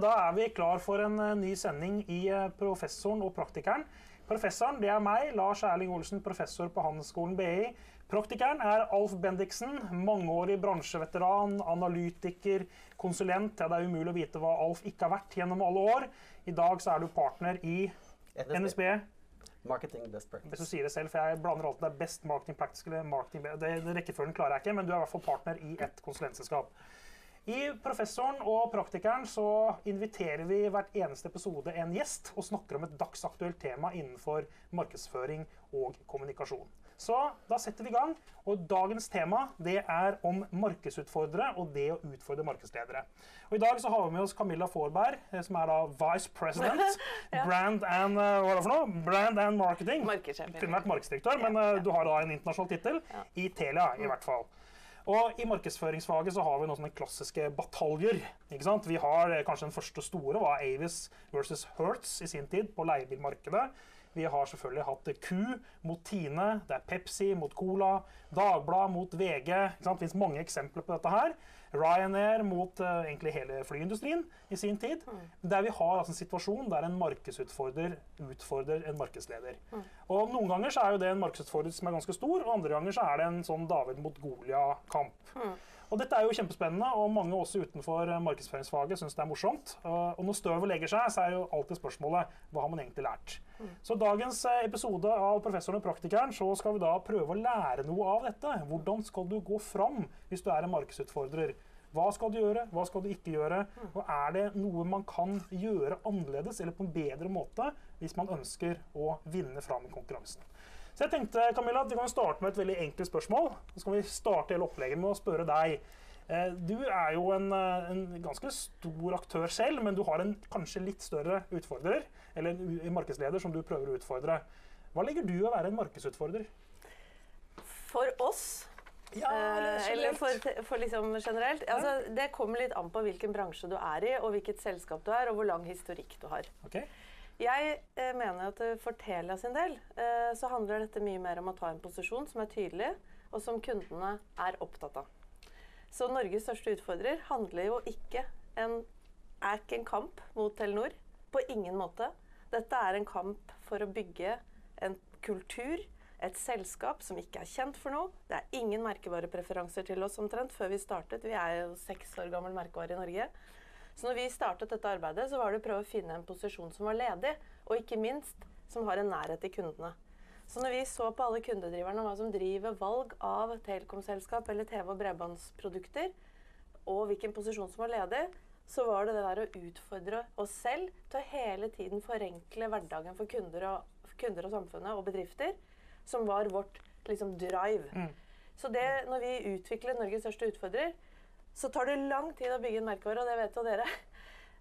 Da er vi klar for en eh, ny sending i eh, Professoren og praktikeren. Professoren det er meg, Lars Erling Olsen, professor på Handelsskolen BI. Praktikeren er Alf Bendiksen, mangeårig bransjeveteran, analytiker, konsulent. Ja, det er umulig å vite hva Alf ikke har vært gjennom alle år. I dag så er du partner i NSB. NSB. Marketing best practice. Hvis du sier det selv, for jeg blander alltid det er best marketing practice eller marketing det, det Rekkefølgen klarer jeg ikke, men du er i hvert fall partner i et konsulentselskap. I Professoren og Praktikeren så inviterer vi hvert eneste episode en gjest og snakker om et dagsaktuelt tema innenfor markedsføring og kommunikasjon. Så da setter vi i gang. Og dagens tema det er om markedsutfordrere og det å utfordre markedsledere. Og I dag så har vi med oss Camilla Forberg, eh, som er da vice president, brand and eh, hva er det for noe? Brand and marketing. Kunne vært markedsdirektør, men eh, du har da en internasjonal tittel. I Telia, i hvert fall. Og I markedsføringsfaget så har vi noen sånne klassiske bataljer. ikke sant? Vi har eh, Kanskje den første store var Avis versus Hertz i sin tid på leiebilmarkedet. Vi har selvfølgelig hatt Q mot Tine, det er Pepsi mot Cola, Dagbladet mot VG. ikke sant? Det fins mange eksempler på dette her. Ryanair mot uh, egentlig hele flyindustrien i sin tid. Der vi har altså en situasjon der en markedsutfordrer utfordrer en markedsleder. Og Noen ganger så er jo det en markedsutfordrer som er ganske stor, og andre ganger så er det en sånn David mot Golia-kamp. Og Dette er jo kjempespennende, og mange også utenfor eh, markedsføringsfaget syns det er morsomt. Og når støvet legger seg, så er jo alltid spørsmålet hva har man egentlig lært. Så dagens eh, episode av Professoren og praktikeren så skal vi da prøve å lære noe av dette. Hvordan skal du gå fram hvis du er en markedsutfordrer? Hva skal du gjøre, hva skal du ikke gjøre? Og er det noe man kan gjøre annerledes eller på en bedre måte hvis man ønsker å vinne fram i konkurransen? Så jeg tenkte Camilla, at Vi kan starte med et veldig enkelt spørsmål. Så skal vi starte hele opplegget med å spørre deg. Eh, Du er jo en, eh, en ganske stor aktør selv, men du har en kanskje litt større utfordrer, eller en markedsleder som du prøver å utfordre. Hva legger du i å være en markedsutfordrer? For oss, Ja, eh, eller for, for liksom generelt altså, Det kommer litt an på hvilken bransje du er i, og hvilket selskap du er, og hvor lang historikk du har. Ok? Jeg eh, mener at eh, for Telia sin del eh, så handler dette mye mer om å ta en posisjon som er tydelig, og som kundene er opptatt av. Så Norges største utfordrer handler jo ikke en, er ikke en kamp mot Telenor. På ingen måte. Dette er en kamp for å bygge en kultur, et selskap som ikke er kjent for noe. Det er ingen merkevarepreferanser til oss omtrent før vi startet. Vi er jo seks år gammel merkevare i Norge. Så når vi startet dette arbeidet, så var det å prøve å finne en posisjon som var ledig, og ikke minst som har en nærhet til kundene. Så når vi så på alle kundedriverne og hva som driver valg av telekomselskap eller TV- og bredbåndsprodukter, og hvilken posisjon som var ledig, så var det det der å utfordre oss selv til å hele tiden forenkle hverdagen for kunder og, for kunder og samfunnet og bedrifter, som var vårt liksom, drive. Så det, når vi utvikler Norges største utfordrer, så tar det lang tid å bygge en merkevare, og det vet jo dere.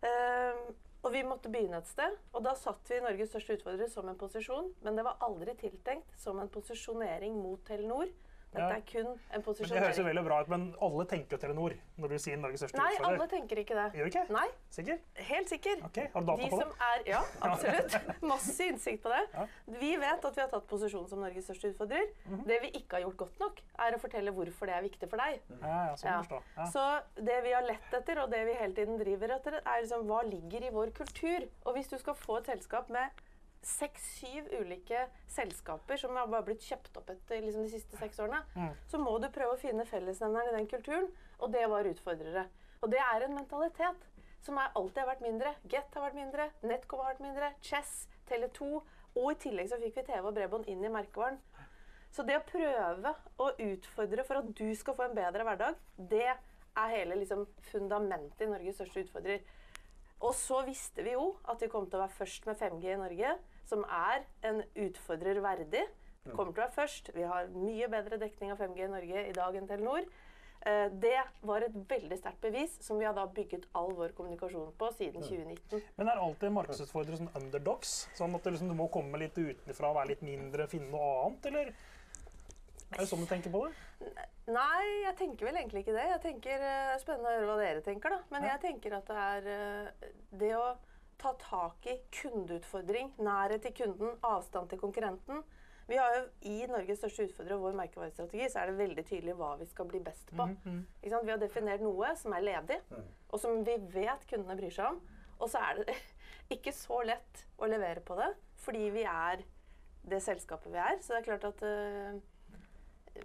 Um, og vi måtte begynne et sted, og da satt vi Norges største utfordrer som en posisjon, men det var aldri tiltenkt som en posisjonering mot Telenor. Dette Ja. er kun en Men Det høres jo posisjonering. veldig bra ut, men alle tenker Telenor når du sier Norges største Nei, utfordrer. alle tenker ikke det. Gjør ikke? Nei, Sikker? helt sikker. Ok, Har du data De på som det? er, ja, absolutt. Masse innsikt på det. Ja. Vi vet at vi har tatt posisjon som Norges største utfordrer. Mhm. Det vi ikke har gjort godt nok, er å fortelle hvorfor det er viktig for deg. Ja, ja, sånn Ja. Ja. Så det vi har lett etter, og det vi hele tiden driver etter, er liksom hva ligger i vår kultur. Og hvis du skal få et selskap med seks-syv ulike selskaper som har bare blitt kjøpt opp etter liksom, de siste seks årene, så må du prøve å finne fellesnevneren i den kulturen, og det var utfordrere. Og det er en mentalitet som er, alltid har vært mindre. Get har vært mindre, Netcom har vært mindre, Chess, Tele2, og i tillegg så fikk vi TV og bredbånd inn i merkevaren. Så det å prøve å utfordre for at du skal få en bedre hverdag, det er hele liksom, fundamentet i Norges største utfordrer. Og så visste vi jo at vi kom til å være først med 5G i Norge, som er en utfordrer verdig. Kommer til å være først. Vi har mye bedre dekning av 5G i Norge i dag enn Telenor. Eh, Det var et veldig sterkt bevis som vi har da bygget all vår kommunikasjon på siden 2019. Men er alltid markedsutfordrere sånn underdogs? Sånn at det liksom, du må komme litt utenfra og være litt mindre, finne noe annet, eller? Er det sånn du tenker på det? Nei, jeg tenker vel egentlig ikke det. Jeg tenker, eh, Det er spennende å høre hva dere tenker, da. Men jeg tenker at det er eh, det å ta tak i kundeutfordring, nærhet til kunden, avstand til konkurrenten. Vi har jo I Norges største utfordrer og vår merkevarestrategi så er det veldig tydelig hva vi skal bli best på. Ikke sant? Vi har definert noe som er ledig, og som vi vet kundene bryr seg om. Og så er det ikke så lett å levere på det, fordi vi er det selskapet vi er. Så det er klart at eh,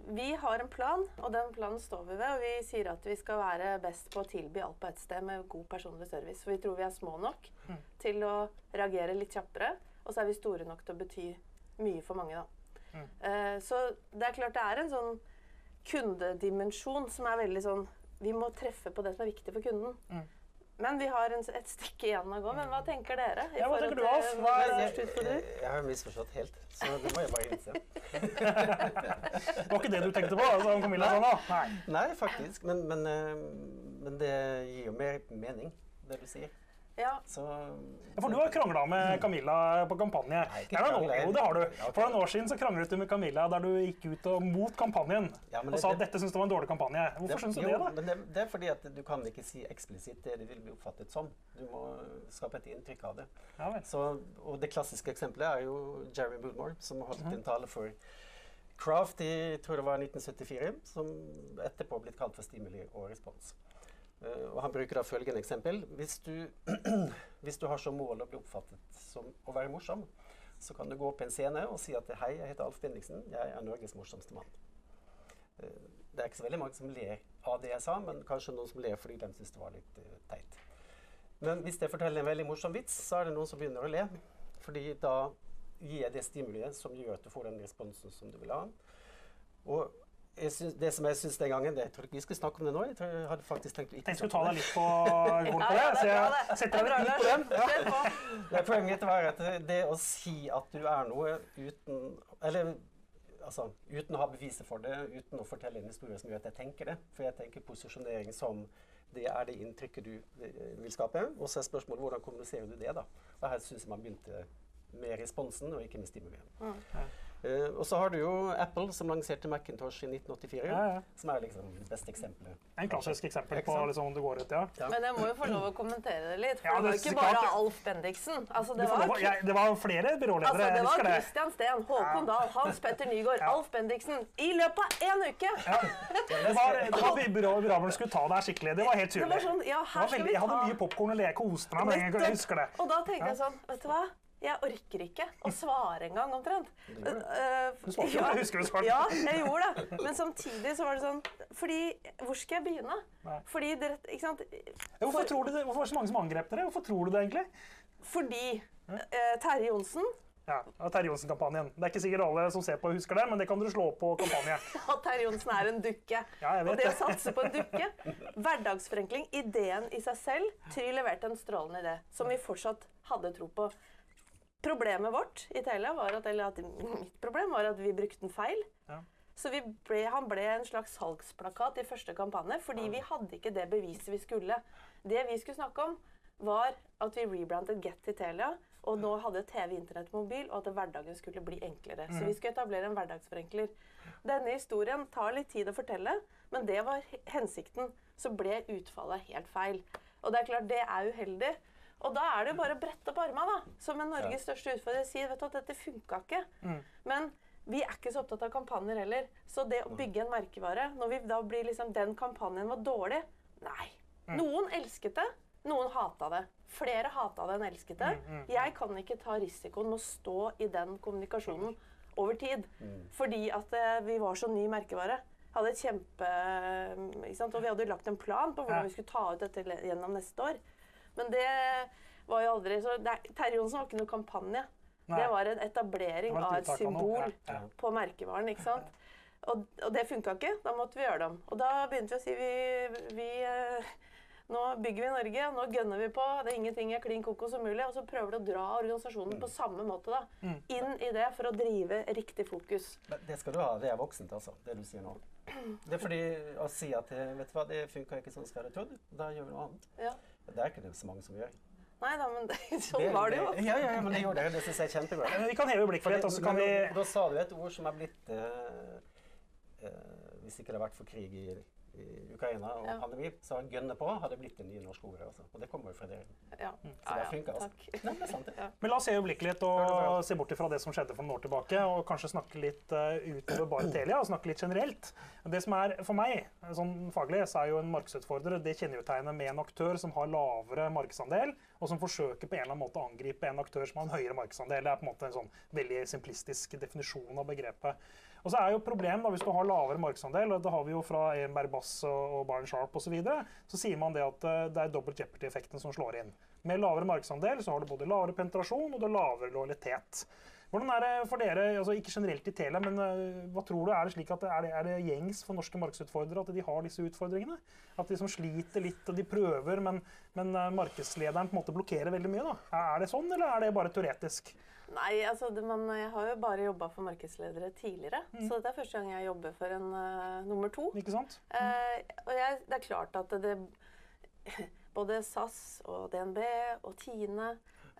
vi har en plan, og den planen står vi ved. Og vi sier at vi skal være best på å tilby alt på ett sted med god personlig service. For vi tror vi er små nok Mm. til å reagere litt kjappere. Og så er vi store nok til å bety mye for mange, da. Mm. Eh, så det er klart det er en sånn kundedimensjon som er veldig sånn Vi må treffe på det som er viktig for kunden. Mm. Men vi har en, et stykke igjen å gå. Men hva tenker dere? i Ja, hva tenker du, Alf? Hva er- Jeg, har misforstått helt, så det må jeg bare innse. Det var ikke det du tenkte på? Altså, Camilla da? nå? Nei. Nei, faktisk. Men, men, eh, men det gir jo mer mening, det du sier. Ja, Så Ja, For du har krangla med Camilla på kampanje. Nei, ikke Det år, jo, det har du. For noen år siden så kranglet du med Camilla der du gikk ut og mot kampanjen. Ja, det, og sa at det- dette syntes du var en dårlig kampanje. Hvorfor syns du jo, det, da? Men det, det er fordi at du kan ikke si eksplisitt det det vil bli oppfattet som. Du må skape et inntrykk av det. Ja. Så, og det klassiske eksempelet er jo Jerry Moodmore, som holdt Mhm. en tale for Craft i tror det var 1974, som etterpå har blitt kalt for stimuli og respons. Eh, og han bruker da følgende eksempel. Hvis du, hvis du har som mål å bli oppfattet som å være morsom, så kan du gå opp en scene og si at hei, jeg heter Alf Bendiksen, jeg er Norges morsomste mann. Uh, det er ikke så veldig mange som ler av det jeg sa, men kanskje noen som ler fordi de syns det var litt uh, teit. Men hvis jeg forteller en veldig morsom vits, så er det noen som begynner å le. Fordi da gir jeg det stimuliet som gjør at du får den responsen som du vil ha. Og jeg syns- det som jeg syns den gangen det, Jeg tror ikke vi skulle snakke om det nå. Jeg tror jeg hadde faktisk tenkt å ikke Jeg skulle ta deg litt på går på det, så jeg setter deg litt på den. Ja. Nei, Poenget mitt var at det å si at du er noe uten Eller altså, uten å ha beviset for det, uten å fortelle en historie som gjør at jeg tenker det. For jeg tenker posisjonering som det er det inntrykket du eh, vil skape. Og så er spørsmålet hvordan kommuniserer du det, da. Og her syns jeg man begynte med responsen og ikke med stimulien. Mm. Eh, og så har du jo Apple, som lanserte Macintosh i 1984, Ja, ja. som er liksom det beste eksempelet. En klassisk eksempel på liksom, om det går ut, ja. Ja. Men jeg må jo få lov å kommentere det litt. For Ja, det var ikke bare det. Alf Bendiksen. Altså, det, var, å- jeg, det var flere byråledere, altså, det var. Christian Steen, Håkon Dahl, Hans Petter Nygaard, Ja. Alf Bendiksen. I løpet av én uke! Ja. Det var, det var byrå, byråden skulle ta deg skikkelig. Det var helt tydelig. sånn, Det her jeg hadde mye popkorn og le koste meg Men en. Jeg husker det. Og da tenkte jeg sånn, vet du hva? Jeg orker ikke å svare engang, omtrent. det. Eh, Du svarte jo, jeg husker du svarte. Ja, jeg gjorde det. Men samtidig så var det sånn Fordi Hvor skal jeg begynne? Fordi dere Ikke sant? Hvorfor, tror du det, hvorfor var det så mange som angrep dere? Hvorfor tror du det egentlig? Fordi eh, Terje Johnsen Ja, det Terje Johnsen-kampanjen. Det er ikke sikkert alle som ser på, husker det, men det kan dere slå på kampanje. at Terje Johnsen er en dukke. Ja, jeg vet og det å satse på en dukke Hverdagsforenkling, ideen i seg selv. Try leverte en strålende idé som vi fortsatt hadde tro på. Problemet vårt i Telia var at, eller at mitt problem var at vi brukte den feil. Ja. Så vi ble, han ble en slags salgsplakat i første kampanje fordi vi hadde ikke det beviset vi skulle. Det vi skulle snakke om, var at vi rebrandet Get til Telia, og nå hadde TV, internett, mobil, og at hverdagen skulle bli enklere. Så vi skulle etablere en hverdagsforenkler. Denne historien tar litt tid å fortelle, men det var hensikten. Så ble utfallet helt feil. Og det er klart, det er uheldig. Og da er det jo bare å brette opp armene, da. Som en Norges største utfordrer sier, vet du at dette funka ikke. Men vi er ikke så opptatt av kampanjer heller. Så det å bygge en merkevare, når vi da blir liksom Den kampanjen var dårlig. Nei. Noen elsket det. Noen hata det. Flere hata det enn elsket det. Jeg kan ikke ta risikoen med å stå i den kommunikasjonen over tid. Fordi at eh, vi var så ny merkevare. Hadde et kjempe, sant? Og vi hadde lagt en plan på hvordan vi skulle ta ut dette gjennom neste år. Men det var jo aldri så er- Terje Johnsen var ikke noe kampanje. Nei. Det var en etablering var av et symbol ja, ja. på merkevaren. ikke sant? Og, og det funka ikke. Da måtte vi gjøre det om. Og da begynte vi å si vi, vi eh, Nå bygger vi Norge, nå gønner vi på. Det er ingenting er klin kokos mulig. Og så prøver du å dra organisasjonen på samme måte da, Mm. inn i det for å drive riktig fokus. Det skal du ha. Det er voksent, altså. Det du sier nå. Det er fordi å si at eh, vet du hva, det funka ikke sånn som jeg hadde trodd, da gjør vi noe annet. Ja. Det er ikke det så mange som gjør. Nei da, men det, sånn var det jo. Ja, ja, ja, men det gjorde det, Det syns jeg er kjempebra. Vi kan heve blikket litt, og så kan vi da, da sa du et ord som er blitt uh, uh, Hvis ikke det har vært for krig i Ukraina og Ja. pandemi, så har 'gønne på' hadde blitt det nye norske ordet. Altså. Og det kommer jo fra dere. Ja. Så det funka, altså. takk. Nei, det er sant, det. Men la oss se øyeblikkelig litt og se bort fra det som skjedde for noen år tilbake, og kanskje snakke litt uh, utover bare Telia, og snakke litt generelt. Det som er for meg, sånn faglig, så er jo en markedsutfordrer det kjennetegnet med en aktør som har lavere markedsandel og som forsøker på en eller annen måte å angripe en aktør som har en høyere markedsandel. Det er på en måte en sånn veldig simplistisk definisjon av begrepet. Og så er jo problemet da, Hvis du har lavere markedsandel, og det har vi jo fra Ehrenberg Bass og Barn Sharp osv., så, så sier man det at eh, det er dobbelt jeopardy-effekten som slår inn. Med lavere markedsandel så har du både lavere penetrasjon og har lavere lojalitet. Hvordan er det for dere, altså ikke generelt i Telia, men uh, hva tror du? Er det slik at det er, det, er det gjengs for norske markedsutfordrere at de har disse utfordringene? At de som sliter litt, og de prøver, men, men uh, markedslederen på en måte blokkerer veldig mye? da? Er det sånn, eller er det bare teoretisk? Nei, altså, det, man, jeg har jo bare jobba for markedsledere tidligere. Mm. Så dette er første gang jeg jobber for en uh, nummer to. Ikke sant? Mm. Uh, og jeg, det er klart at det, Både SAS og DNB og Tine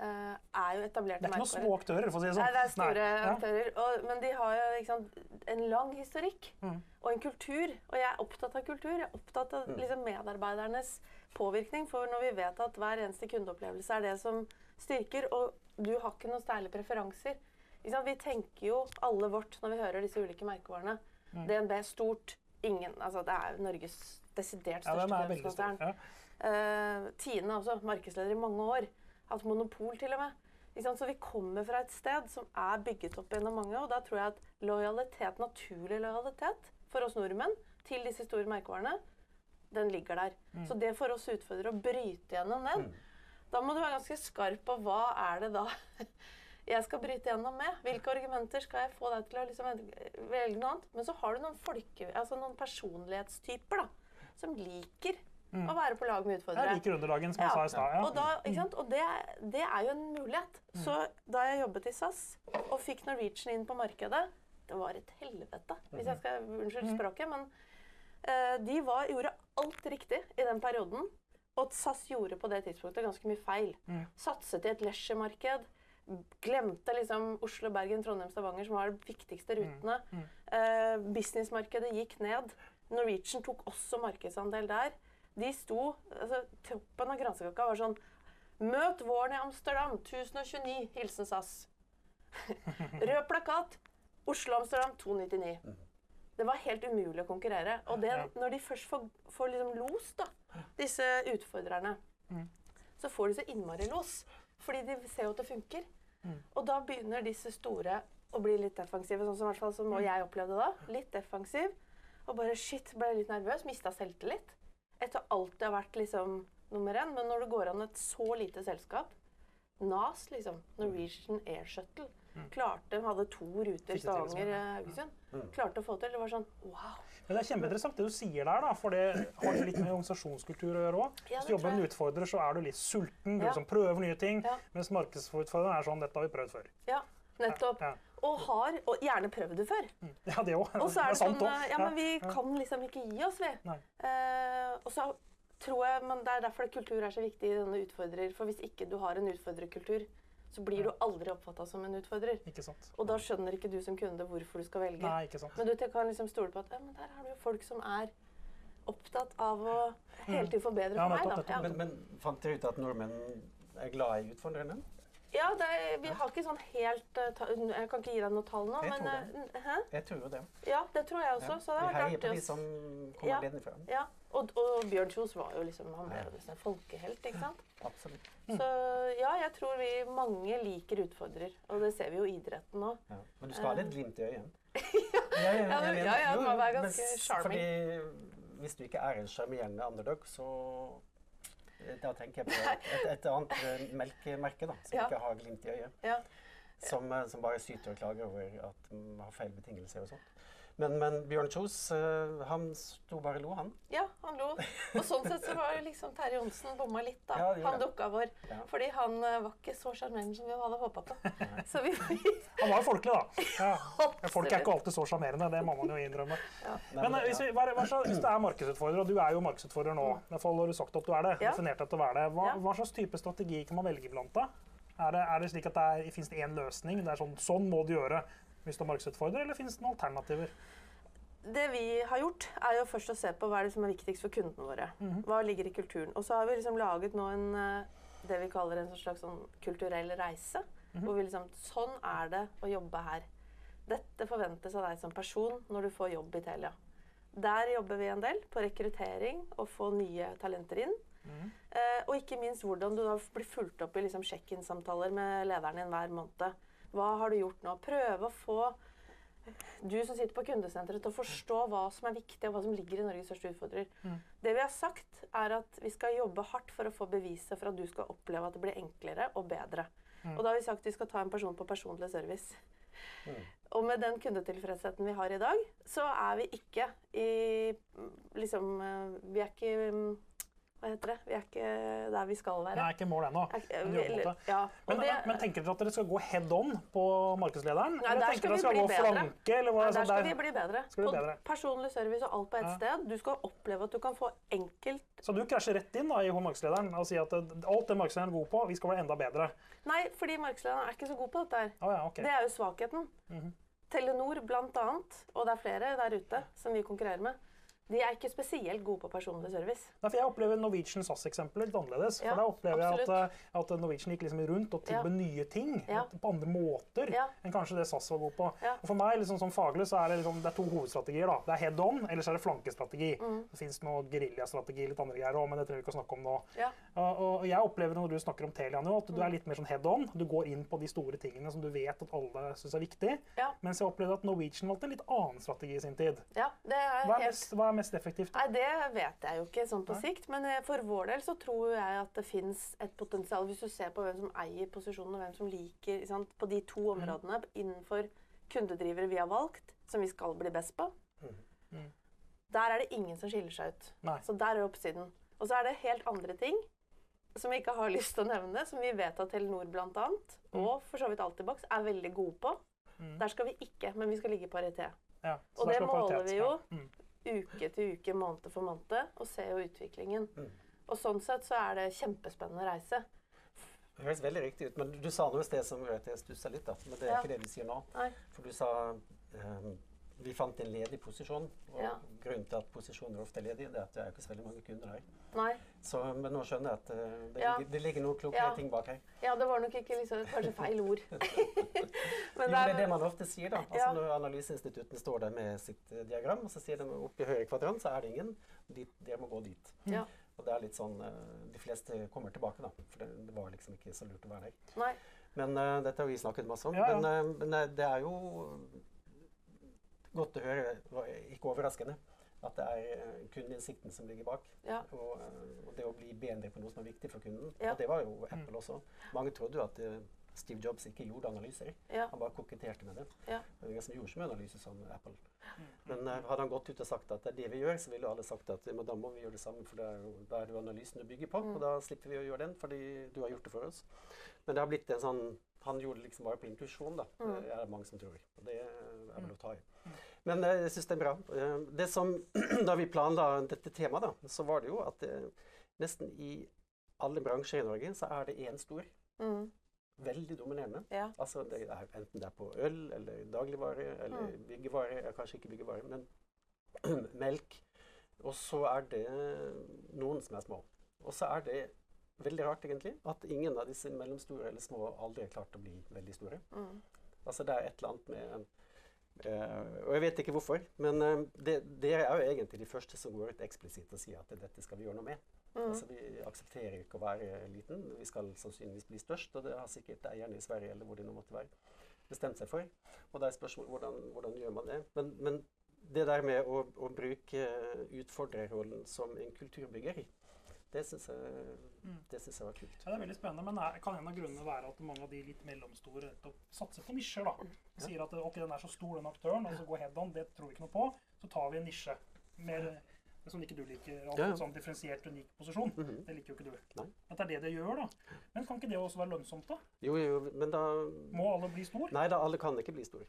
er jo etablerte merkevarer. Det er ikke noen små aktører, for å si det sånn. Nei, det er store Nei. aktører. Og, men de har jo sant, en lang historikk mm. og en kultur. Og jeg er opptatt av kultur. Jeg er opptatt av mm. liksom, medarbeidernes påvirkning. For når vi vet at hver eneste kundeopplevelse er det som styrker, og du har ikke noen særlige preferanser. Vi tenker jo alle vårt når vi hører disse ulike merkevarene. Mm. DNB er stort. Ingen, altså det er Norges desidert største ja. Ja. Uh, Tine også, markedsleder i mange år. Hatt monopol, til og med. Så vi kommer fra et sted som er bygget opp gjennom mange. Og da tror jeg at lojalitet, naturlig lojalitet for oss nordmenn til disse store merkevarene, den ligger der. Mm. Så det for oss utfordrer å bryte gjennom den, mm. Da må du være ganske skarp på hva er det da jeg skal bryte gjennom med. Hvilke argumenter skal jeg få deg til å liksom velge noe annet? Men så har du noen, folke, altså noen personlighetstyper da, som liker mm. å være på lag med utfordrere. Jeg liker underlagen, som ja. jeg sa i stad. Ja. Og, da, og det, det, er jo en mulighet. Mm. Så da jeg jobbet i SAS og fikk Norwegian inn på markedet Det var et helvete, hvis jeg skal Unnskyld mm. språket, men uh, de var, gjorde alt riktig i den perioden. Og SAS gjorde på det tidspunktet ganske mye feil. Mm. Satset i et leisure-marked. Glemte liksom Oslo, Bergen, Trondheim, Stavanger, som var de viktigste mm. rutene. Mm. Mm. Uh, Businessmarkedet gikk ned. Norwegian tok også markedsandel der. De sto altså, Toppen av kransekaka var sånn Møt våren i Amsterdam 1029. Hilsen SAS. Rød plakat. Oslo-Amsterdam 299. Mm. Det var helt umulig å konkurrere. Og det, når de først får, får liksom los, da, disse utfordrerne, mm. så får de så innmari los. Fordi de ser jo at det funker. Mm. Og da begynner disse store å bli litt defensive, sånn som, hvert fall, som jeg opplevde da. Litt defensiv. Og bare shit, ble litt nervøs. Mista selvtillit. Etter alltid har vært liksom nummer én. Men når det går an et så lite selskap NAS, liksom, Norwegian Air Shuttle, mm. klarte, hadde to ruter Stavanger-Haugesund. Mm. Klarte å få til. Det var sånn wow. Men det er kjempeinteressant det du sier der, da, for det har litt med organisasjonskultur å gjøre òg. Hvis du jobber med en utfordrer, så er du litt sulten, du liksom prøver nye ting. Mens markedsutfordreren er sånn 'Dette har vi prøvd før'. Ja, nettopp. Og har og gjerne prøvd det før. Mm. Ja, det òg. Og så er det, sånn Ja, men vi kan liksom ikke gi oss, vi. Eh, og så tror jeg, men Det er derfor kultur er så viktig i denne utfordrer. For hvis ikke du har en utfordrerkultur, så blir du aldri oppfatta som en utfordrer. Ikke sant. Og da skjønner ikke du som kunde hvorfor du skal velge. Nei, ikke sant. Men du kan liksom stole på at ja, men der har du jo folk som er opptatt av å hele tiden forbedre for meg. Da. Ja. Men, men fant dere ut at nordmenn er glad i utfordrerne? Ja, er, vi har ikke sånn helt uh, Jeg kan ikke gi deg noe tall nå, jeg men tror hæ? Jeg tror jo det. Ja, det tror jeg også. Ja. Så det har vært artig. Vi heier på de som kommer ja. nedenfra. Ja. Og, og Bjørn Kjos var jo liksom Han ble jo liksom en folkehelt, ikke sant? Absolutt. Så ja, jeg tror vi mange liker utfordrer. Og det ser vi jo i idretten nå. Ja. Men du skal ha litt glimt i øyet? ja, ja, ja, ja, det må være ganske charming. Hvis du ikke er en sjarmerende underdog, så da tenker jeg på et, et annet eh, melkemerke da, som ja. ikke har glimt i øyet. Ja. Som, eh, som, bare syter og klager over at man har feil betingelser og sånt. Men, men Bjørn Kjos, uh, han sto bare og lo, han. Ja, han lo. Og sånn sett så var liksom Terje Johnsen bomma litt, da. Ja, han dukka vår. Ja. Fordi han uh, var ikke så sjarmerende som vi hadde håpa på. Så vi, han var jo folkelig, da. Ja. Folk er ikke alltid så sjarmerende, det må man jo innrømme. Men uh, hvis, vi, hva, hva, hvis, du er markedsutfordrer, og du er jo markedsutfordrer nå, mm. i hvert fall har du sagt at du er det, definert at du er det, hva, hva, slags type strategi kan man velge blant da? Er det, er det slik at det finnes én løsning? Det er sånn, sånn må du gjøre du er markedsutfordrer, eller finnes det noen alternativer? Det vi har gjort, er jo først å se på hva er det som er viktigst for kundene våre. Mhm. Hva ligger i kulturen. Og så har vi liksom laget nå en, eh, det vi kaller en slags sånn kulturell reise. Mm -hmm. Hvor vi liksom Sånn er det å jobbe her. Dette forventes av deg som person når du får jobb i Telia. Der jobber vi en del på rekruttering og få nye talenter inn. Eh, og ikke minst hvordan du da blir fulgt opp i liksom, sjekk-in-samtaler med lederen din hver måned. Hva har du gjort nå? Prøve å få du som sitter på kundesenteret til å forstå hva som er viktig, og hva som ligger i Norges største utfordrer. Det vi har sagt, er at vi skal jobbe hardt for å få beviset for at du skal oppleve at det blir enklere og bedre. Og da har vi sagt at vi skal ta en person på personlig service. Og med den kundetilfredsheten vi har i dag, så er vi ikke i liksom eh, Vi er ikke mm, Hva heter det? Vi er ikke der vi skal være. Det er ikke mål ennå. Men. Ja, Men, men, men tenker dere at dere skal gå head on på markedslederen? Nei, eller tenker dere vi skal bli gå bedre. flanke? Eller hva Nei, er der skal der? vi bli bedre. Skal bli bedre. Personlig service og alt på ett Ja. sted. Du skal oppleve at du kan få enkelt Så du krasjer rett inn da, i markedslederen og sier at eh, alt det markedslederen er god på, vi skal være enda bedre. Nei, fordi markedslederen er ikke så god på dette her. Oh, ja, okay. Det er jo svakheten. Mhm. Telenor blant annet, og det er flere der ute som vi konkurrerer med, de er ikke spesielt gode på personlig service. Nei, for jeg opplever Norwegian SAS-eksempler litt annerledes. Ja, for da opplever jeg at, eh, at Norwegian gikk liksom rundt og tilbød nye ting Ja. på andre måter Ja. enn kanskje det SAS var god på. Ja. Og for meg liksom, som faglig så er det, liksom, det er to hovedstrategier. da. Det er head on, eller så er det flankestrategi. Mm. Det fins noe geriljastrategi litt andre greier òg, men det trenger vi ikke å snakke om nå. Ja. Og, og jeg opplever når du snakker om Telia nå, at du er litt mer sånn head on. Du går inn på de store tingene som du vet at alle syns er viktig. Ja. Mens jeg opplevde at Norwegian valgte en litt annen strategi i sin tid. Ja, det er Hva er helt mest, hva er mest effektivt? Nei, det vet jeg jo ikke sånn på Nei. sikt. Men eh, for vår del så tror jeg at det fins et potensial, hvis du ser på hvem som eier posisjonen, og hvem som liker sant, På de to Mm. områdene innenfor kundedrivere vi har valgt, som vi skal bli best på, Mm. der er det ingen som skiller seg ut. Nei. Så der er oppsiden. Og så er det helt andre ting som vi ikke har lyst til å nevne, som vi vet at Telenor bl.a. og for så vidt Altibox er veldig gode på. Mm. Der skal vi ikke, men vi skal ligge i paritet. Ja, Og det måler vi jo. Ja. Mm. Uke til uke, måned for måned, og ser jo utviklingen. Mm. Og sånn sett så er det kjempespennende reise. Det høres veldig riktig ut, men du sa noe i sted som jeg stussa litt. da. Men det er Ja. ikke det du sier nå. Nei. For du sa ehm, vi fant en ledig posisjon. Og Ja. grunnen til at posisjoner ofte er ledige, det er at det er ikke så veldig mange kunder her. Nei. Så, men nå skjønner jeg at uh, det, Ja. ligger, det ligger noen klokere Ja. ting bak her. Ja, det var nok ikke liksom, kanskje feil ord. Jo, det er det man ofte sier, da. Altså, Ja. Når analyseinstituttene står der med sitt uh, diagram, og så sier de oppe i høyre kvadrant så er det ingen. Dit, dere må gå dit. Ja. Og det er litt sånn eh, De fleste kommer tilbake, da. For det, det var liksom ikke så lurt å være der. Nei. Men uh, dette har vi snakket masse om. Ja, ja. Men, uh, men det er jo godt å høre, ikke overraskende, at det er eh, kundeinnsikten som ligger bak. Ja. Og, eh, og det å bli bedre på noe som er viktig for kunden. Ja. Og det var jo Apple også. Mange trodde jo at eh, Steve Jobs ikke gjorde analyser. Ja. Han bare koketterte med det. Ja. Det var ingen som gjorde så mye analyse som Apple. Men eh, hadde han gått ut og sagt at det er det vi gjør, så ville alle sagt at da må vi gjøre det samme, for det er jo, da er det jo analysen du bygger på, Mm. og da slipper vi å gjøre den fordi du har gjort det for oss. Men det har blitt en sånn Han gjorde det liksom bare på intuisjon, da. Mm. Det er det mange som tror. Og det er vel å ta i. Men eh, jeg syns det er bra. Eh, Det som, da vi planla dette temaet, da, så var det jo at det, nesten i alle bransjer i Norge så er det én stor. Mm. Veldig dominerende. Ja. Altså, det er, enten det er på øl eller dagligvare eller Mm. byggevare, ja, kanskje ikke byggevare, men melk. Og så er det noen som er små. Og så er det veldig rart, egentlig, at ingen av disse mellomstore eller små aldri har klart å bli veldig store. Mm. Altså, det er et eller annet med Uh, Og jeg vet ikke hvorfor, men uh, dere er jo egentlig de første som går ut eksplisitt og sier at dette skal vi gjøre noe med. Mm. Altså, vi aksepterer ikke å være liten. Vi skal sannsynligvis bli størst, og det har sikkert eierne i Sverige eller hvor de nå måtte være, bestemt seg for. Og det er spørsmålet hvordan, hvordan gjør man det. Men, men det der med å, å bruke utfordrerrollen som en kulturbygger, det syns jeg, det synes jeg var kult. Ja, det er veldig spennende, men er, kan en av grunnene være at mange av de litt mellomstore satser på nisjer? da? Sier at ok, den er så stor, den aktøren, og så går head on, det tror vi ikke noe på. Så tar vi en nisje. Mer, det som ikke du liker, Alt Ja, ja. sånn differensiert, unik posisjon. Mhm. Det liker jo ikke du. Nei. Men det er det det gjør, da. Men kan ikke det også være lønnsomt, da? Jo, jo, men da Må alle bli stor? Nei da, alle kan ikke bli store.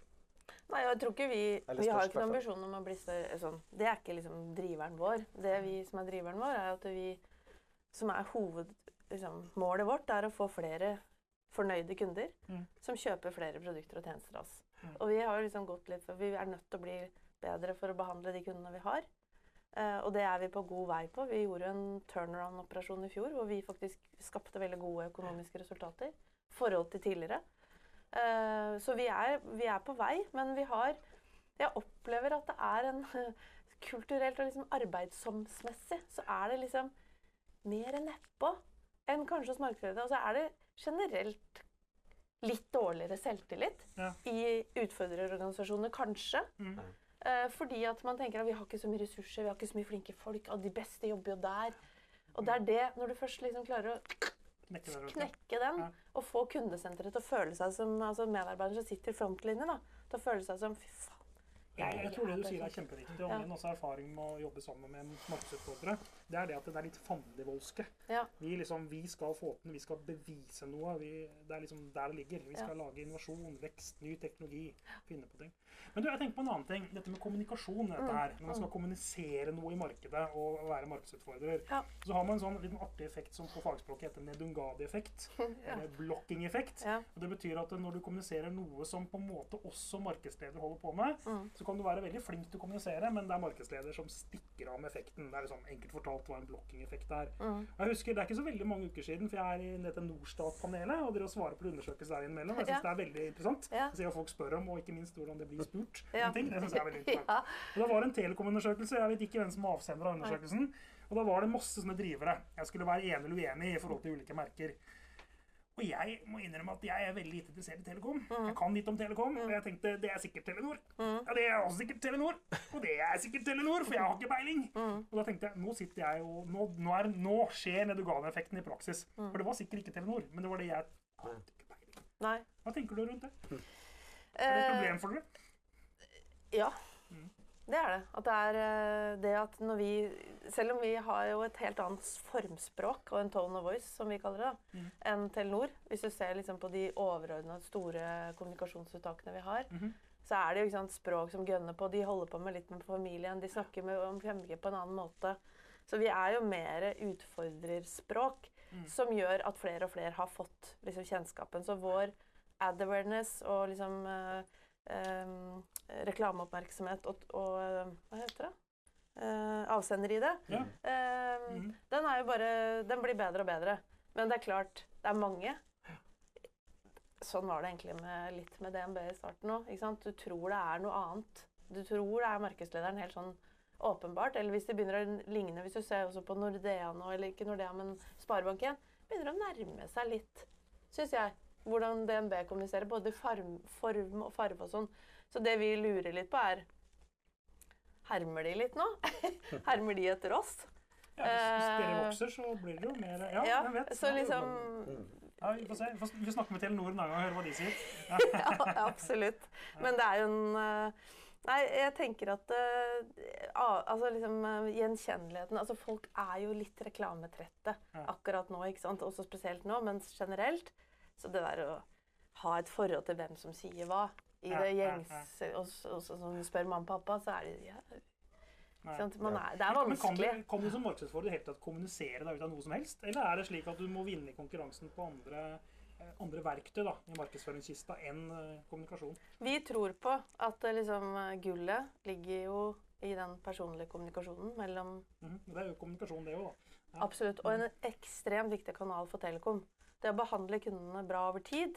Nei, jeg tror ikke vi Vi har ikke noen ambisjon om å bli større. Sånn. Det er ikke liksom driveren vår. Det vi som er driveren vår, er at vi som er hovedmålet liksom, vårt, er å få flere fornøyde kunder Mm. som kjøper flere produkter og tjenester av oss. Mm. Og vi har liksom gått litt for Vi er nødt til å bli bedre for å behandle de kundene vi har. Eh, og det er vi på god vei på. Vi gjorde en turnaround-operasjon i fjor hvor vi faktisk skapte veldig gode økonomiske resultater i forhold til tidligere. Eh, så vi er, vi er på vei, men vi har Jeg opplever at det er en Kulturelt og liksom arbeidsomsmessig så er det liksom mer nedpå enn kanskje hos markedsledere. Og så er det generelt litt dårligere selvtillit Ja. i utfordrerorganisasjoner, kanskje. Mm. Eh, fordi at man tenker at vi har ikke så mye ressurser, vi har ikke så mye flinke folk, og de beste jobber jo der. Og det er det, når du først liksom klarer å Knekke den, og få kundesenteret til å føle seg som altså medarbeidere som sitter i frontlinjen, da, til å føle seg som fy faen. Jeg, jeg tror det du er sier er kjempeviktig. Og min også erfaring med å jobbe sammen med markedsutfordrere, det er det at det er litt fandenivoldske. Ja. Vi, liksom, vi skal få til, vi skal bevise noe. Vi, det er liksom der det ligger. Vi skal lage innovasjon, vekst, ny teknologi. Finne på ting. Men du, jeg tenker på en annen ting. Dette med kommunikasjon. Mm. dette her. Når man skal kommunisere noe i markedet og være markedsutfordrer, Ja. så har man en sånn liten artig effekt som på fagspråket heter Nedungadi-effekt. Eller blocking-effekt. Ja. Det betyr at når du kommuniserer noe som på en måte også markedsleder holder på med, Mm. så kan du være veldig flink til å kommunisere, men det er markedsleder som stikker av med effekten. Det er liksom enkelt fortalt hva en blokkingeffekt der. er. Mm. Jeg husker, Det er ikke så veldig mange uker siden, for jeg er i dette Norstat-panelet og dere svarer på undersøkelser der innimellom. Jeg syns Ja. det er veldig interessant. Ja. se hva folk spør om, og ikke minst hvordan det blir spurt. Ja. ting. Det synes jeg er veldig interessant. Og Det var en Telekom-undersøkelse. Jeg vet ikke hvem som var avsender av undersøkelsen. Og da var det masse sånne drivere. Jeg skulle være enig eller uenig i forhold til ulike merker. Og jeg må innrømme at jeg er veldig lite interessert i Telekom. Jeg kan litt om Telekom, og jeg tenkte det er sikkert Telenor. Ja, det er også sikkert Telenor. Og det er sikkert Telenor, for jeg har ikke peiling. Og da tenkte jeg nå sitter jeg og Nå, nå, er, nå skjer Nedugana-effekten i praksis. For det var sikkert ikke Telenor, men det var det jeg hadde ikke peiling. Nei. Hva tenker du rundt det? Er det et Eh, problem for dere? Ja, det er det. At det er eh, det at når vi Selv om vi har jo et helt annet formspråk og en tone of voice, som vi kaller det, da, enn Telenor Hvis du ser liksom på de overordna store kommunikasjonsuttakene vi har, så er det jo sant, språk som gønner på. De holder på med litt med familien. De snakker med, om 5G på en annen måte. Så vi er jo mer utfordrerspråk, som gjør at flere og flere har fått liksom, kjennskapen. Så vår ad awareness og liksom uh, em, reklameoppmerksomhet og, og eh, Hva heter det? Uh, avsender-ID. Ja. Eh, mm -hmm. Den er jo bare Den blir bedre og bedre. Men det er klart, det er mange. Sånn var det egentlig med, litt med DNB i starten òg. Du tror det er noe annet. Du tror det er markedslederen helt sånn åpenbart. Eller hvis det begynner å ligne, hvis du ser også på Nordea nå, eller ikke Nordea, men Sparebank1, begynner å nærme seg litt, syns jeg. Hvordan DNB kommuniserer, både form, form og farve og sånn. Så det vi lurer litt på, er Hermer de litt nå? Hermer de etter oss? Ja, hvis, hvis dere Eh, vokser, så blir det jo mer Ja, Ja, jeg vet. så liksom Ja, vi får se. Vi får- snakke med Telenor en annen gang og høre hva de sier. Ja, absolutt. Men det er jo en eh, Nei, jeg tenker at eh, altså liksom gjenkjenneligheten Altså folk er jo litt reklametrette akkurat nå, ikke sant? Også spesielt nå, men generelt. Så det der å ha et forhold til hvem som sier hva i det gjengse Og så og som du spør mamma og pappa, så er det ja, Sånn. Man er, Det er Men kan du, vanskelig. kan du som markedsfører tatt kommunisere deg ut av noe som helst? Eller er det slik at du må vinne i konkurransen på andre, eh, andre verktøy da, i markedsføringskista enn eh, kommunikasjon? Vi tror på at eh, liksom, gullet ligger jo i den personlige kommunikasjonen mellom Mhm. Det er jo kommunikasjon, det òg, da. Ja. Absolutt. Og en ekstremt viktig kanal for Telekom. Det å behandle kundene bra over tid.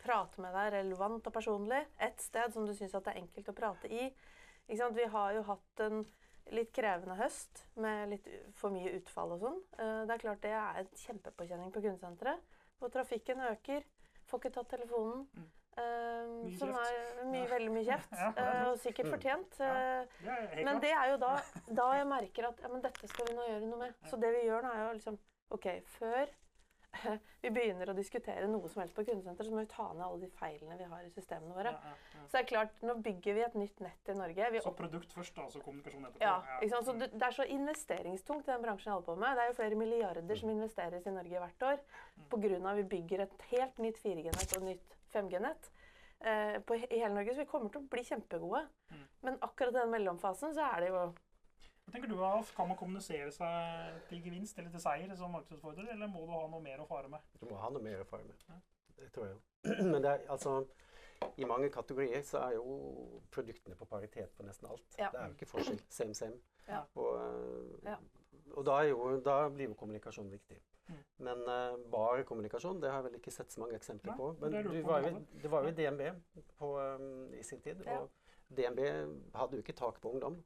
Prate med deg relevant og personlig. Et sted som du syns det er enkelt å prate i. Vi har jo hatt en litt krevende høst med litt for mye utfall og sånn. Eh, Det er klart det er en kjempepåkjenning på kundesenteret. Hvor trafikken øker. Får ikke tatt telefonen. Mm. Uh, som er mye, veldig mye kjeft. Ja, eh, og sikkert fortjent. Er helt men det er jo da, da jeg merker at ja, men dette skal vi nå gjøre noe med. Så det vi gjør nå, er jo liksom OK, før vi begynner å diskutere noe som helst på kundesenter, så må vi ta ned alle de feilene vi har i systemene våre. Ja, ja, ja. Så det er klart, nå bygger vi et nytt nett i Norge. Vi Så produkt først, da, så kommunikasjon etterpå. ja, ikke sant? Så det, det er så investeringstungt i den bransjen jeg holder på med. Det er jo flere milliarder som investeres i Norge hvert år pga. at vi bygger et helt nytt 4G-nett og et nytt 5G-nett eh, på i hele Norge. Så vi kommer til å bli kjempegode. Men akkurat i den mellomfasen så er det jo Hva tenker du, Alf? Kan man kommunisere seg til gevinst eller til seier som markedsutfordrer, eller må du ha noe mer å fare med? Du må ha noe mer å fare med. Det tror jeg. Men det er altså I mange kategorier så er jo produktene på paritet på nesten alt. Ja. Det er jo ikke forskjell. Same, same. Ja. Og, øh, og da, er jo, da blir jo kommunikasjon viktig. Mm. Men uh, bare kommunikasjon det har jeg vel ikke sett så mange eksempler Nei, på. Men det, på var jo, det var jo i DNB på, um, i sin tid. Ja. Og DNB hadde jo ikke tak på ungdom.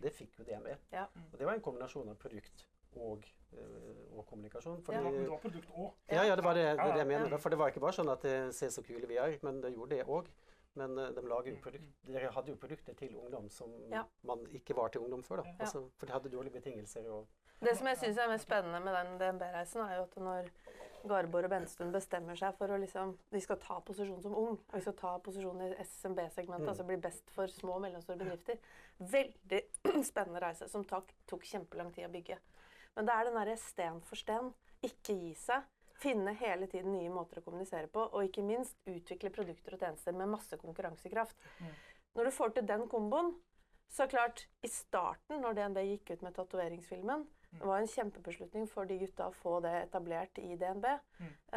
Det fikk jo DNB. Ja. Og det var en kombinasjon av produkt og, eh, og kommunikasjon. Det var, det var produkt òg. Ja, ja, det var det, det, det jeg Ja, ja. mener. For det var ikke bare sånn at det ser så kule vi er, men det gjorde det òg. Men eh, de lager jo produkt, dere hadde jo produkter til ungdom som Ja. man ikke var til ungdom før. da. Altså, for de hadde dårlige betingelser. og Det som jeg syns er mest spennende med den DNB-reisen, er jo at når Garborg og Benstuen bestemmer seg for å liksom de skal ta posisjon som ung, og vi skal ta posisjon i SMB-segmentet, Mm. altså bli best for små og mellomstore bedrifter. Veldig spennende reise som tok, tok kjempelang tid å bygge. Men det er den derre sten for sten. Ikke gi seg. Finne hele tiden nye måter å kommunisere på, og ikke minst utvikle produkter og tjenester med masse konkurransekraft. Når du får til den komboen, så er klart, i starten, når DNB gikk ut med tatoveringsfilmen, det var en kjempebeslutning for de gutta å få det etablert i DNB,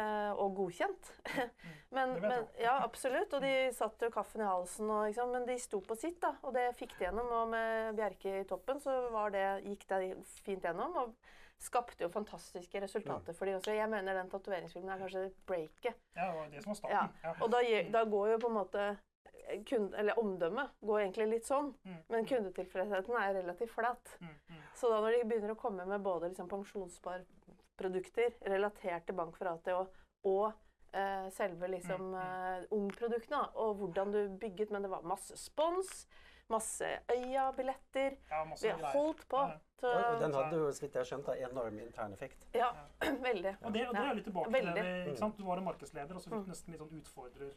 eh, og godkjent. men, men, ja, absolutt. Og de satt jo kaffen i halsen, og, sant? men de sto på sitt, da. Og det fikk de gjennom. Og med Bjerke i toppen så var det, gikk det fint gjennom. og skapte jo fantastiske resultater for de også. Jeg mener den tatoveringsfilmen er kanskje breaket. Ja, det var det som var starten. Ja. Og da, da går jo på en måte kunde, eller omdømmet går egentlig litt sånn, Mm, men kundetilfredsheten er relativt flat. mm, mm. Så da når de begynner å komme med både liksom pensjonsspareprodukter relatert til Bank for ATH og eh, selve liksom Mm, eh, ungproduktene, og hvordan du bygget Men det var masse spons, masse Øya-billetter. Ja, Vi har holdt på. Ja. Så, og, og den hadde jo, så vidt jeg har skjønt, enorm intern effekt. ja, veldig. Og det, og det er litt tilbake til det ikke sant? Du var en markedsleder, og så fikk du nesten litt sånn utfordrer.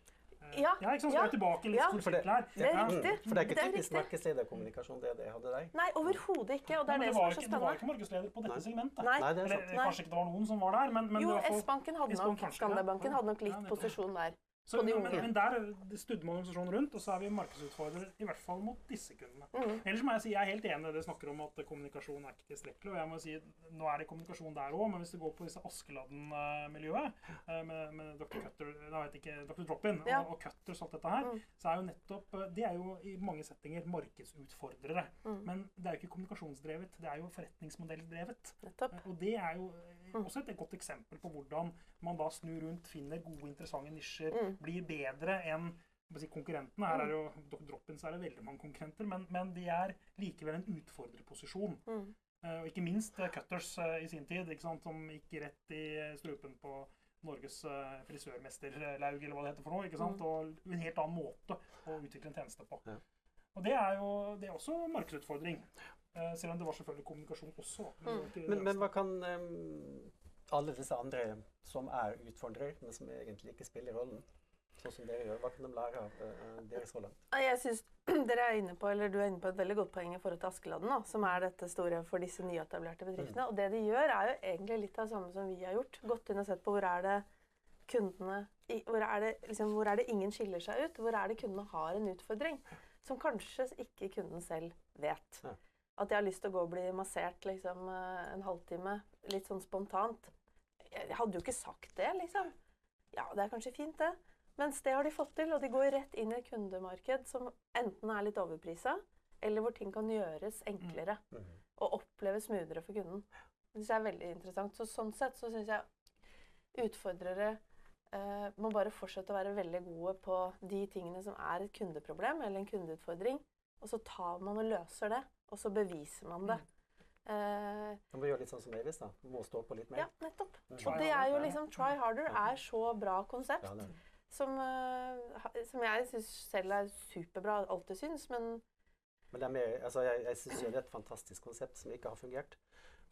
Eh, Ja, ja ikke sant? Så ja, er tilbake litt ja. For det-. Det er riktig. Mm. For det er ikke Det er typisk markedslederkommunikasjon, det det hadde deg? Nei, overhodet ikke. Og det er men det det som er så ikke, du var ikke markedsleder på dette Nei. segmentet. Nei. Nei, det er Eller sant. eh, kanskje ikke det var noen som var der, men, men Jo, det S-banken hadde nok, ja. hadde nok litt posisjon der. Så, men, men der eh, studde man organisasjonen rundt, og så er vi markedsutfordrer i hvert fall mot disse kundene. Mm. Ellers må jeg si jeg er helt enig i det dere snakker om at kommunikasjon er ikke tilstrekkelig. og jeg må si Nå er det kommunikasjon der òg, men hvis du går på disse Askeladden-miljøet eh, med, med Dr. Cutter, jeg vet ikke, Dr. Drop-In Ja. og, og Cutters og alt dette her, Mm. så er jo nettopp De er jo i mange settinger markedsutfordrere. Mm. Men det er jo ikke kommunikasjonsdrevet, det er jo forretningsmodelldrevet. Og det er jo eh. Også et godt eksempel på hvordan man da snur rundt, finner gode, interessante nisjer, Mm. blir bedre enn si, konkurrentene. Her er det jo droppens er det veldig mange konkurrenter, men, men de er likevel en utfordrerposisjon. Mm. Uh, og ikke minst uh, Cutters uh, i sin tid, ikke sant, som gikk rett i strupen på Norges uh, frisørmesterlaug, eller hva det heter for noe. ikke sant, Mm. Og en helt annen måte å utvikle en tjeneste på. Ja. Og det er jo det er også en markedsutfordring. Eh, selv om det var selvfølgelig kommunikasjon også. Men, det Men, men hva kan um, alle disse andre som er utfordrere, men som egentlig ikke spiller rollen, sånn som dere gjør, hva kan de lære av uh, deres rolle? langt? Jeg synes dere er inne på, eller Du er inne på et veldig godt poeng i forhold til Askeladden, da, som er dette store for disse nyetablerte bedriftene. Og det de gjør, er jo egentlig litt av det samme som vi har gjort. Gått inn og sett på hvor er det kundene i- hvor er det, liksom, hvor er det ingen skiller seg ut? Hvor er det kundene har en utfordring som kanskje ikke kunden selv vet? Ja. At jeg har lyst til å gå og bli massert liksom, eh, en halvtime, litt sånn spontant. Jeg hadde jo ikke sagt det, liksom. Ja, det er kanskje fint, det. Mens det har de fått til, og de går rett inn i et kundemarked som enten er litt overprisa, eller hvor ting kan gjøres enklere Mhm. og oppleves smoothere for kunden. Det synes jeg er veldig interessant. Så sånn sett så syns jeg utfordrere eh, må bare fortsette å være veldig gode på de tingene som er et kundeproblem eller en kundeutfordring. Og så tar man og løser det, og så beviser man det. Uh, man må gjøre litt sånn som Avis, da. Må stå på litt mer. ja, nettopp. Mm. Og det er jo liksom Try harder er så bra konsept. Ja. Som, uh, som jeg syns selv er superbra, alltid syns, men Men det er mer, altså, jeg, jeg syns det er et fantastisk konsept som ikke har fungert.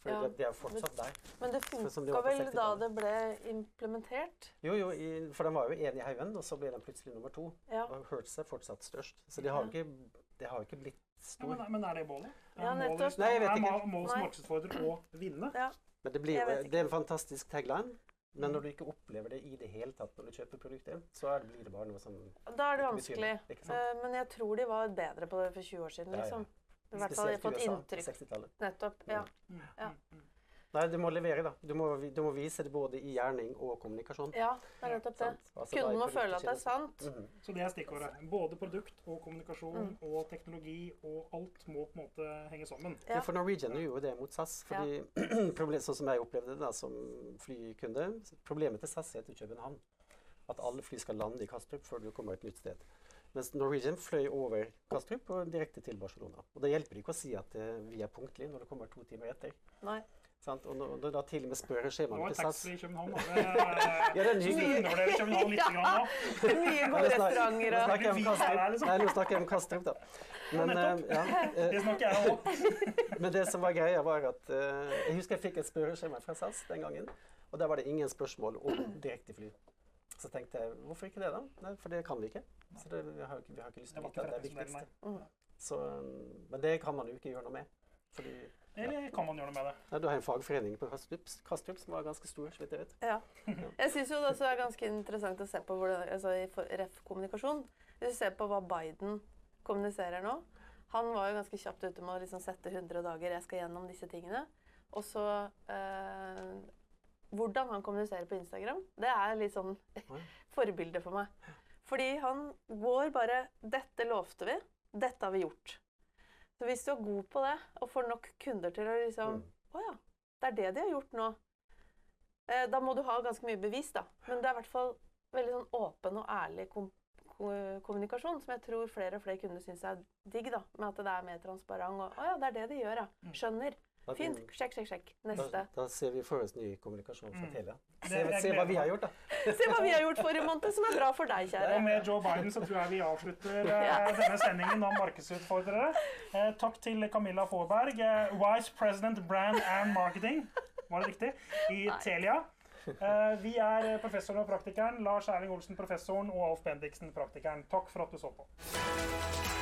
For Ja, det, det er jo fortsatt der. Men det de funka på vel da det ble implementert? Jo, jo, i, for de var jo én i haugen, og så ble den plutselig nummer to. Ja. Og Hertz er fortsatt størst. Så det har jo ikke, det har jo ikke blitt Ja, men, men er det målet? Er Ja, målet-. Nei, jeg vet er ikke. målet som markedsutfordrer å vinne? Ja. Men det, blir, det er en fantastisk tagline. Men når du ikke opplever det i det hele tatt når du kjøper produktet, så er det, blir det bare noe som Da er det vanskelig. sant? Eh, Men jeg tror de var bedre på det for 20 år siden, Ja, ja. liksom. I hvert fall har jeg Spesielt fått inntrykk. Nettopp. Ja. Mm, Ja. Mm, mm. Nei, du må levere, da. Du må, du må vise det både i gjerning og kommunikasjon. ja, det er nettopp det. Altså, Kunden er må føle at det er sant. Mhm. Så det er stikkordet. Både produkt og kommunikasjon Mm. og teknologi og alt må på en måte henge sammen. Ja. For Norwegian gjorde jo det mot SAS. fordi ja. Sånn som jeg opplevde det da, som flykunde Problemet til SAS er til København. At alle fly skal lande i Kastrup før du kommer et nytt sted. Mens Norwegian fløy over Kastrup og direkte til Barcelona. Og Da hjelper det ikke å si at uh, vi er punktlige når det kommer to timer etter. Nei. Sant? Og når da til og med er SAS taxfree i København. Ja, du undervurderer København litt nå. Mye gode restauranter Nå og snakker jeg om Vi her, Kastrup. liksom. Nå snakker jeg om Kastrup, da. Men, nettopp. eh, ja, eh, Det snakker jeg òg. men det som var greia, var at eh, Jeg husker jeg fikk et spørreskjema fra SAS den gangen. Og der var det ingen spørsmål om direktefly. Så tenkte jeg hvorfor ikke det, da? Nei, for det kan vi ikke. Så det, vi, har, vi har ikke lyst til å vite at det er viktigst. viktigste. Så, um, men det kan man jo ikke gjøre noe med. Fordi Eller kan man gjøre noe med det? ja, du har en fagforening på Kastrup, som var ganske stor, så vidt jeg vet. Ja. Jeg syns det også er ganske interessant å se på hvordan, altså i ref-kommunikasjon. Hvis du ser på hva Biden kommuniserer nå Han var jo ganske kjapt ute med å liksom sette 100 dager. Jeg skal gjennom disse tingene. Og så eh, Hvordan han kommuniserer på Instagram, det er litt sånn forbilde for meg. Fordi han går bare 'Dette lovte vi. Dette har vi gjort'. Så hvis du er god på det, og får nok kunder til å liksom Mm. Å ja, det er det de har gjort nå. Eh, da må du ha ganske mye bevis, da. Men det er i hvert fall veldig sånn åpen og ærlig kom kommunikasjon, som jeg tror flere og flere kunder syns er digg. da, Med at det er mer transparent. Og å ja, det er det de gjør, ja. Skjønner. Da- Fint. Sjekk, sjekk, sjekk. Da, Neste. da ser vi for ny kommunikasjon fra Mm. Telia. Se, se hva vi har gjort, da. Se hva vi har gjort forrige måned, som er bra for deg, kjære. Og med Joe Biden så tror jeg vi avslutter eh, Ja. denne sendingen om markedsutfordrere. Eh, takk til Camilla Faaberg, eh, Vice President Brand and Marketing, var det riktig, i Nei. Telia. Eh, vi er professoren og praktikeren, Lars Erling Olsen, professoren, og Alf Bendiksen, praktikeren. Takk for at du så på.